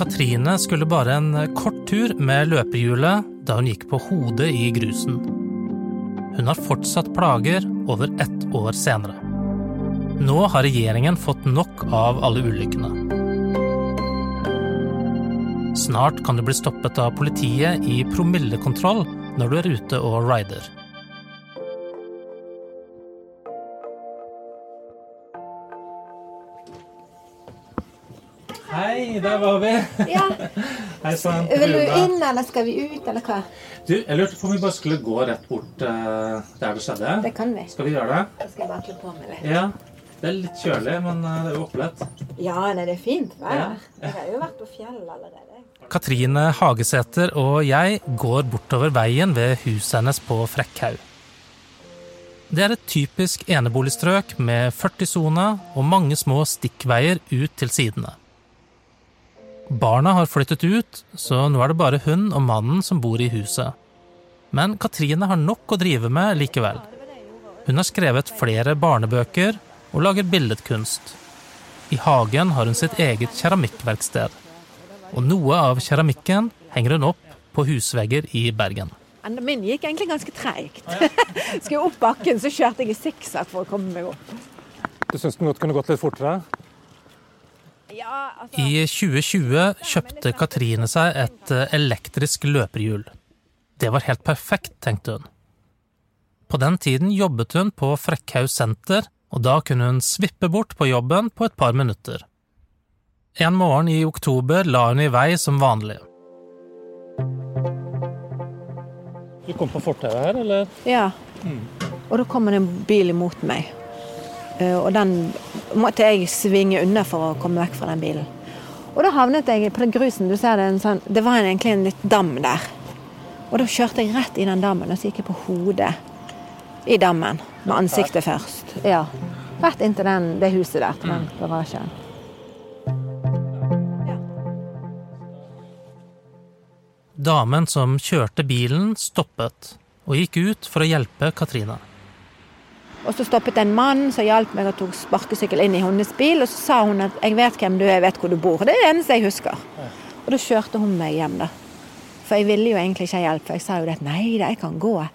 Katrine skulle bare en kort tur med løperhjulet da hun gikk på hodet i grusen. Hun har fortsatt plager over ett år senere. Nå har regjeringen fått nok av alle ulykkene. Snart kan du bli stoppet av politiet i promillekontroll når du er ute og rider. Hei, der var vi! Ja. Hei sann. Vil du inn, eller skal vi ut, eller hva? Du, jeg lurte på om vi bare skulle gå rett bort uh, der det skjedde. Det kan vi. Skal vi gjøre det? Da skal jeg bare kle på meg litt. Ja. Det er litt kjølig, men eh, det er jo opplett. Ja, nei, det er fint vær. Ja. Jeg har jo vært på fjell allerede. Katrine Hagesæter og jeg går bortover veien ved huset hennes på Frekkhaug. Det er et typisk eneboligstrøk med 40-sone og mange små stikkveier ut til sidene. Barna har flyttet ut, så nå er det bare hun og mannen som bor i huset. Men Katrine har nok å drive med likevel. Hun har skrevet flere barnebøker og lager billedkunst. I hagen har hun sitt eget keramikkverksted. Og noe av keramikken henger hun opp på husvegger i Bergen. Min gikk egentlig ganske treigt. Skulle jeg opp bakken, så kjørte jeg i sikksakk for å komme meg opp. Du syns den godt kunne gått litt fortere? Ja, altså I 2020 kjøpte Katrine seg et eh, elektrisk løperhjul. Det var helt perfekt, tenkte hun. På den tiden jobbet hun på Frekkhaug senter, og da kunne hun svippe bort på jobben på et par minutter. En morgen i oktober la hun i vei som vanlig. Du kom på fortauet her, eller? Ja. Og da kommer det en bil imot meg. Eh, Og den måtte jeg svinge unna for å komme vekk fra den bilen. Og da havnet jeg på den grusen. Du ser det, en sånn, det var egentlig en litt dam der. Og da kjørte jeg rett i den dammen, og så gikk jeg på hodet i dammen. Med ansiktet først. Ja. Rett inntil den, det huset der, til den garasjen. Damen som kjørte bilen, stoppet og gikk ut for å hjelpe Katrine. Og så stoppet en mann som hjalp meg og tok sparkesykkel inn i hennes bil. Og så sa hun at 'jeg vet hvem du er, jeg vet hvor du bor'. Det er det eneste jeg husker. Og da kjørte hun meg hjem, da. For jeg ville jo egentlig ikke ha hjelp, for jeg sa jo det at 'nei da, jeg kan gå'.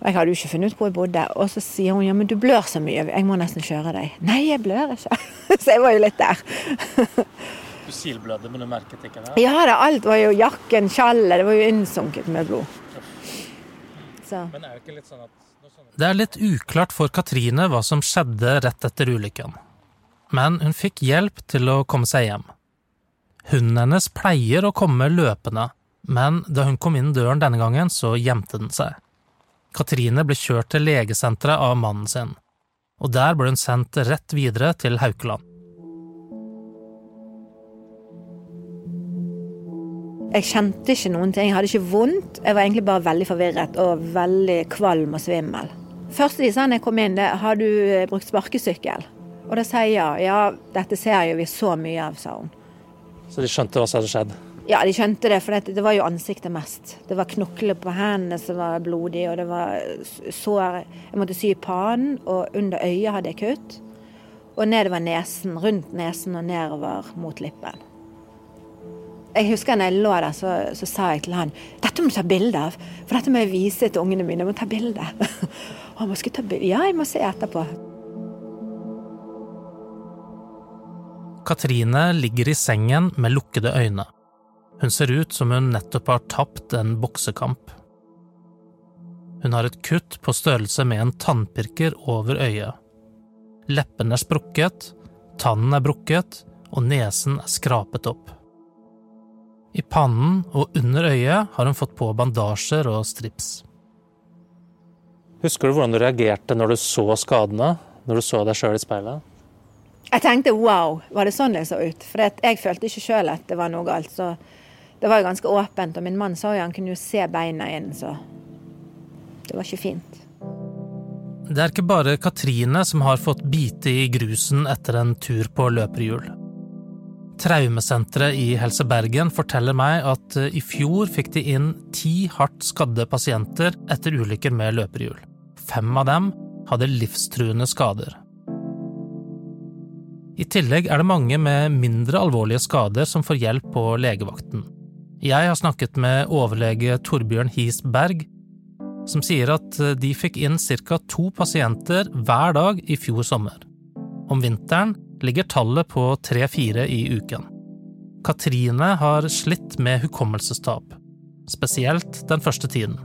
Og jeg hadde jo ikke funnet ut hvor jeg bodde. Og så sier hun 'ja, men du blør så mye, jeg må nesten kjøre deg'. Nei, jeg blør ikke. så jeg var jo litt der. Du silblødde, men du merket ikke det? Ja da, alt var jo jakken, skjallet, det var jo innsunket med blod. Så. Men er det ikke litt sånn at Det er litt uklart for Katrine hva som skjedde rett etter ulykken. Men hun fikk hjelp til å komme seg hjem. Hunden hennes pleier å komme løpende, men da hun kom inn døren denne gangen, så gjemte den seg. Katrine ble kjørt til legesenteret av mannen sin, og der ble hun sendt rett videre til Haukeland. Jeg kjente ikke noen ting. Jeg hadde ikke vondt. Jeg var egentlig bare veldig forvirret og veldig kvalm og svimmel. Første de sa når jeg kom inn, det har du eh, brukt sparkesykkel? Og da sa jeg ja. Ja, dette ser jo vi så mye av, sa hun. Så de skjønte hva som hadde skjedd? Ja, de skjønte det, for det, det var jo ansiktet mest. Det var knokler på hendene som var blodige, og det var sår Jeg måtte sy i pannen, og under øyet hadde jeg kutt. Og nedover nesen, rundt nesen og nedover mot lippen. Jeg husker når jeg lå der, så, så sa jeg til han dette må du ta bilde av, for dette må jeg vise til ungene mine. Jeg må ta bilde. Og han bare, skal ta bilde? Ja, jeg må se etterpå. Katrine ligger i sengen med lukkede øyne. Hun ser ut som hun nettopp har tapt en boksekamp. Hun har et kutt på størrelse med en tannpirker over øyet. Leppene er sprukket, tannen er brukket, og nesen er skrapet opp. I pannen og under øyet har hun fått på bandasjer og strips. Husker du hvordan du reagerte når du så skadene? Når du så deg sjøl i speilet? Jeg tenkte wow, var det sånn jeg så ut? For jeg følte ikke sjøl at det var noe galt. Så det var jo ganske åpent. Og min mann sa jo han kunne jo se beina inn, så det var ikke fint. Det er ikke bare Katrine som har fått bite i grusen etter en tur på løperhjul. Traumesenteret i Helse Bergen forteller meg at eh, i fjor fikk de inn ti hardt skadde pasienter etter ulykker med løperhjul. Fem av dem hadde livstruende skader. I tillegg er det mange med mindre alvorlige skader som får hjelp på legevakten. Jeg har snakket med overlege Torbjørn Hies Berg, som sier at de fikk inn ca. to pasienter hver dag i fjor sommer. Om vinteren ligger tallet på tre–fire i uken. Katrine har slitt med hukommelsestap, spesielt den første tiden.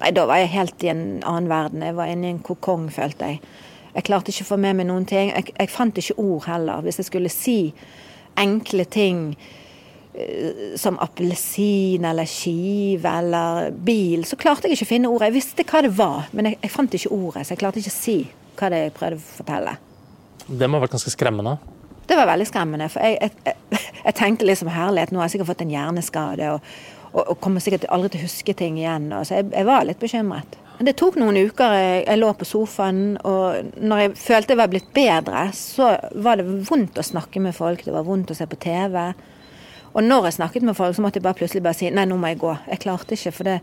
Nei, Da var jeg helt i en annen verden. Jeg var inne i en kokong, følte jeg. Jeg klarte ikke å få med meg noen ting. Jeg, jeg fant ikke ord heller. Hvis jeg skulle si enkle ting eh, som appelsin eller skive eller bil, så klarte jeg ikke å finne ordet. Jeg visste hva det var, men jeg, jeg fant ikke ordet, så jeg klarte ikke å si hva det jeg prøvde å fortelle. Det må ha vært ganske skremmende? Det var veldig skremmende. For jeg, jeg, jeg tenkte liksom herlighet, nå har jeg sikkert fått en hjerneskade og, og, og kommer sikkert aldri til å huske ting igjen. Så jeg, jeg var litt bekymret. Det tok noen uker. Jeg, jeg lå på sofaen, og når jeg følte jeg var blitt bedre, så var det vondt å snakke med folk. Det var vondt å se på TV. Og når jeg snakket med folk, så måtte jeg bare plutselig bare si nei, nå må jeg gå. Jeg klarte ikke, for det,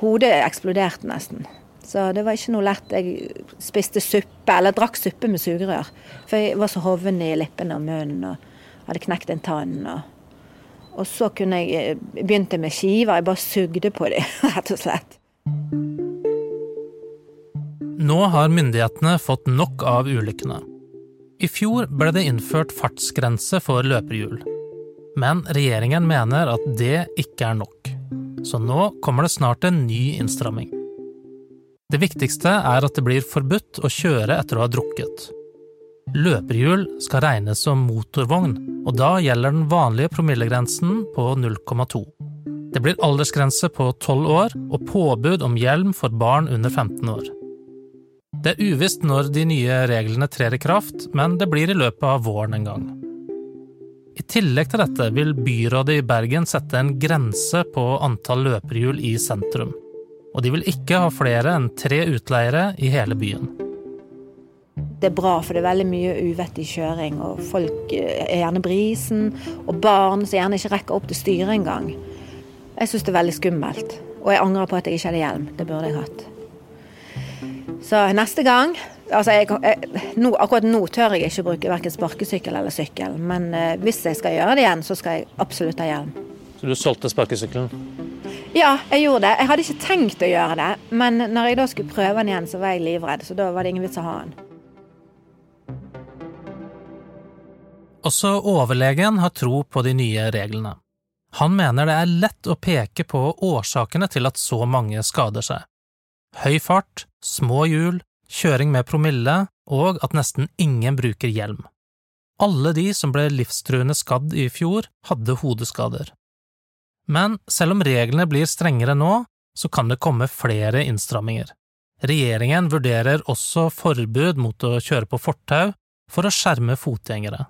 hodet eksploderte nesten. Så det var ikke noe lett. Jeg spiste suppe, eller drakk suppe med sugerør. For jeg var så hoven i leppene og munnen og hadde knekt en tann. Og, og så kunne jeg eh, begynte med skiver. Jeg bare sugde på dem, rett og slett. Nå har myndighetene fått nok av ulykkene. I fjor ble det innført fartsgrense for løperhjul. Men regjeringen mener at det ikke er nok. Så nå kommer det snart en ny innstramming. Det viktigste er at det blir forbudt å kjøre etter å ha drukket. Løperhjul skal regnes som motorvogn, og da gjelder den vanlige promillegrensen på 0,2. Det blir aldersgrense på 12 år og påbud om hjelm for barn under 15 år. Det er uvisst når de nye reglene trer i kraft, men det blir i løpet av våren en gang. I tillegg til dette vil byrådet i Bergen sette en grense på antall løperhjul i sentrum og de vil ikke ha flere enn tre utleiere i hele byen. Det er bra, for det er veldig mye uvettig kjøring, og folk er gjerne brisen, og barn som gjerne ikke rekker opp til styret engang. Jeg syns det er veldig skummelt, og jeg angrer på at jeg ikke hadde hjelm. Det burde jeg hatt. Så neste gang altså jeg, jeg, nå, Akkurat nå tør jeg ikke bruke verken sparkesykkel eller sykkel, men eh, hvis jeg skal gjøre det igjen, så skal jeg absolutt ha hjelm. Så du solgte sparkesykkelen? Ja, jeg gjorde det. Jeg hadde ikke tenkt å gjøre det, men når jeg da skulle prøve den igjen, så var jeg livredd, så da var det ingen vits å ha den. Også overlegen har tro på de nye reglene. Han mener det er lett å peke på årsakene til at så mange skader seg. Høy fart, små hjul, kjøring med promille og at nesten ingen bruker hjelm. Alle de som ble livstruende skadd i fjor, hadde hodeskader. Men selv om reglene blir strengere nå, så kan det komme flere innstramminger. Regjeringen vurderer også forbud mot å kjøre på fortau for å skjerme fotgjengere.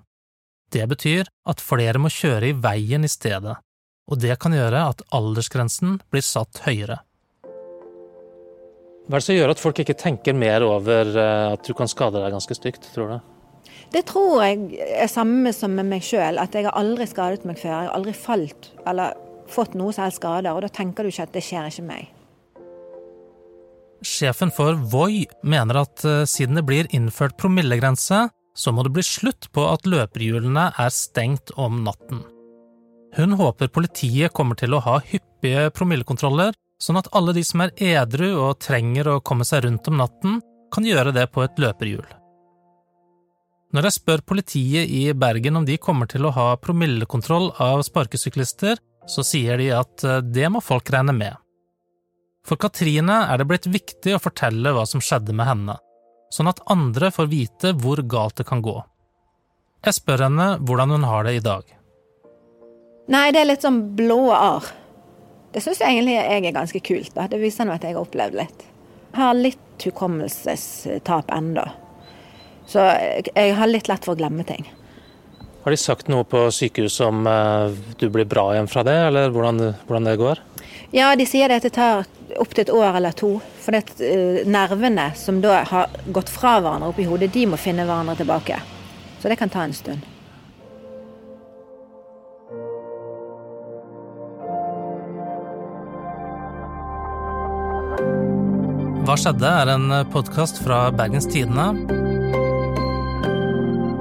Det betyr at flere må kjøre i veien i stedet, og det kan gjøre at aldersgrensen blir satt høyere. Hva er det som gjør at folk ikke tenker mer over eh, at du kan skade deg ganske stygt, tror du? Det tror jeg er samme som med meg sjøl, at jeg har aldri skadet meg før. Jeg har aldri falt eller fått noe som helst skader, og da tenker du ikke at det skjer ikke meg. Sjefen for Voi mener at uh, siden det blir innført promillegrense, så må det bli slutt på at løperhjulene er stengt om natten. Hun håper politiet kommer til å ha hyppige promillekontroller, sånn at alle de som er edru og trenger å komme seg rundt om natten, kan gjøre det på et løperhjul. Når jeg spør politiet i Bergen om de kommer til å ha promillekontroll av sparkesyklister, så sier de at eh, det må folk regne med. For Katrine er det blitt viktig å fortelle hva som skjedde med henne, sånn at andre får vite hvor galt det kan gå. Jeg spør henne hvordan hun har det i dag. Nei, det er litt sånn blå arr. Det syns jeg egentlig jeg er ganske kult. da. Det viser at jeg har opplevd litt. Jeg har litt hukommelsestap ennå. Så jeg har litt lett for å glemme ting. Har de sagt noe på sykehuset om uh, du blir bra igjen fra det, eller hvordan, hvordan, det går? Ja, de sier det at det tar opptil et år eller to. For det, uh, nervene som da har gått fra hverandre oppi hodet, de må finne hverandre tilbake. Så det kan ta en stund. Hva skjedde? er en podkast fra Bergens Tidende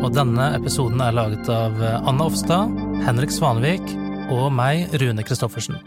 og denne episoden er laget av Anna Offstad, Henrik Svanvik og meg, Rune Christoffersen.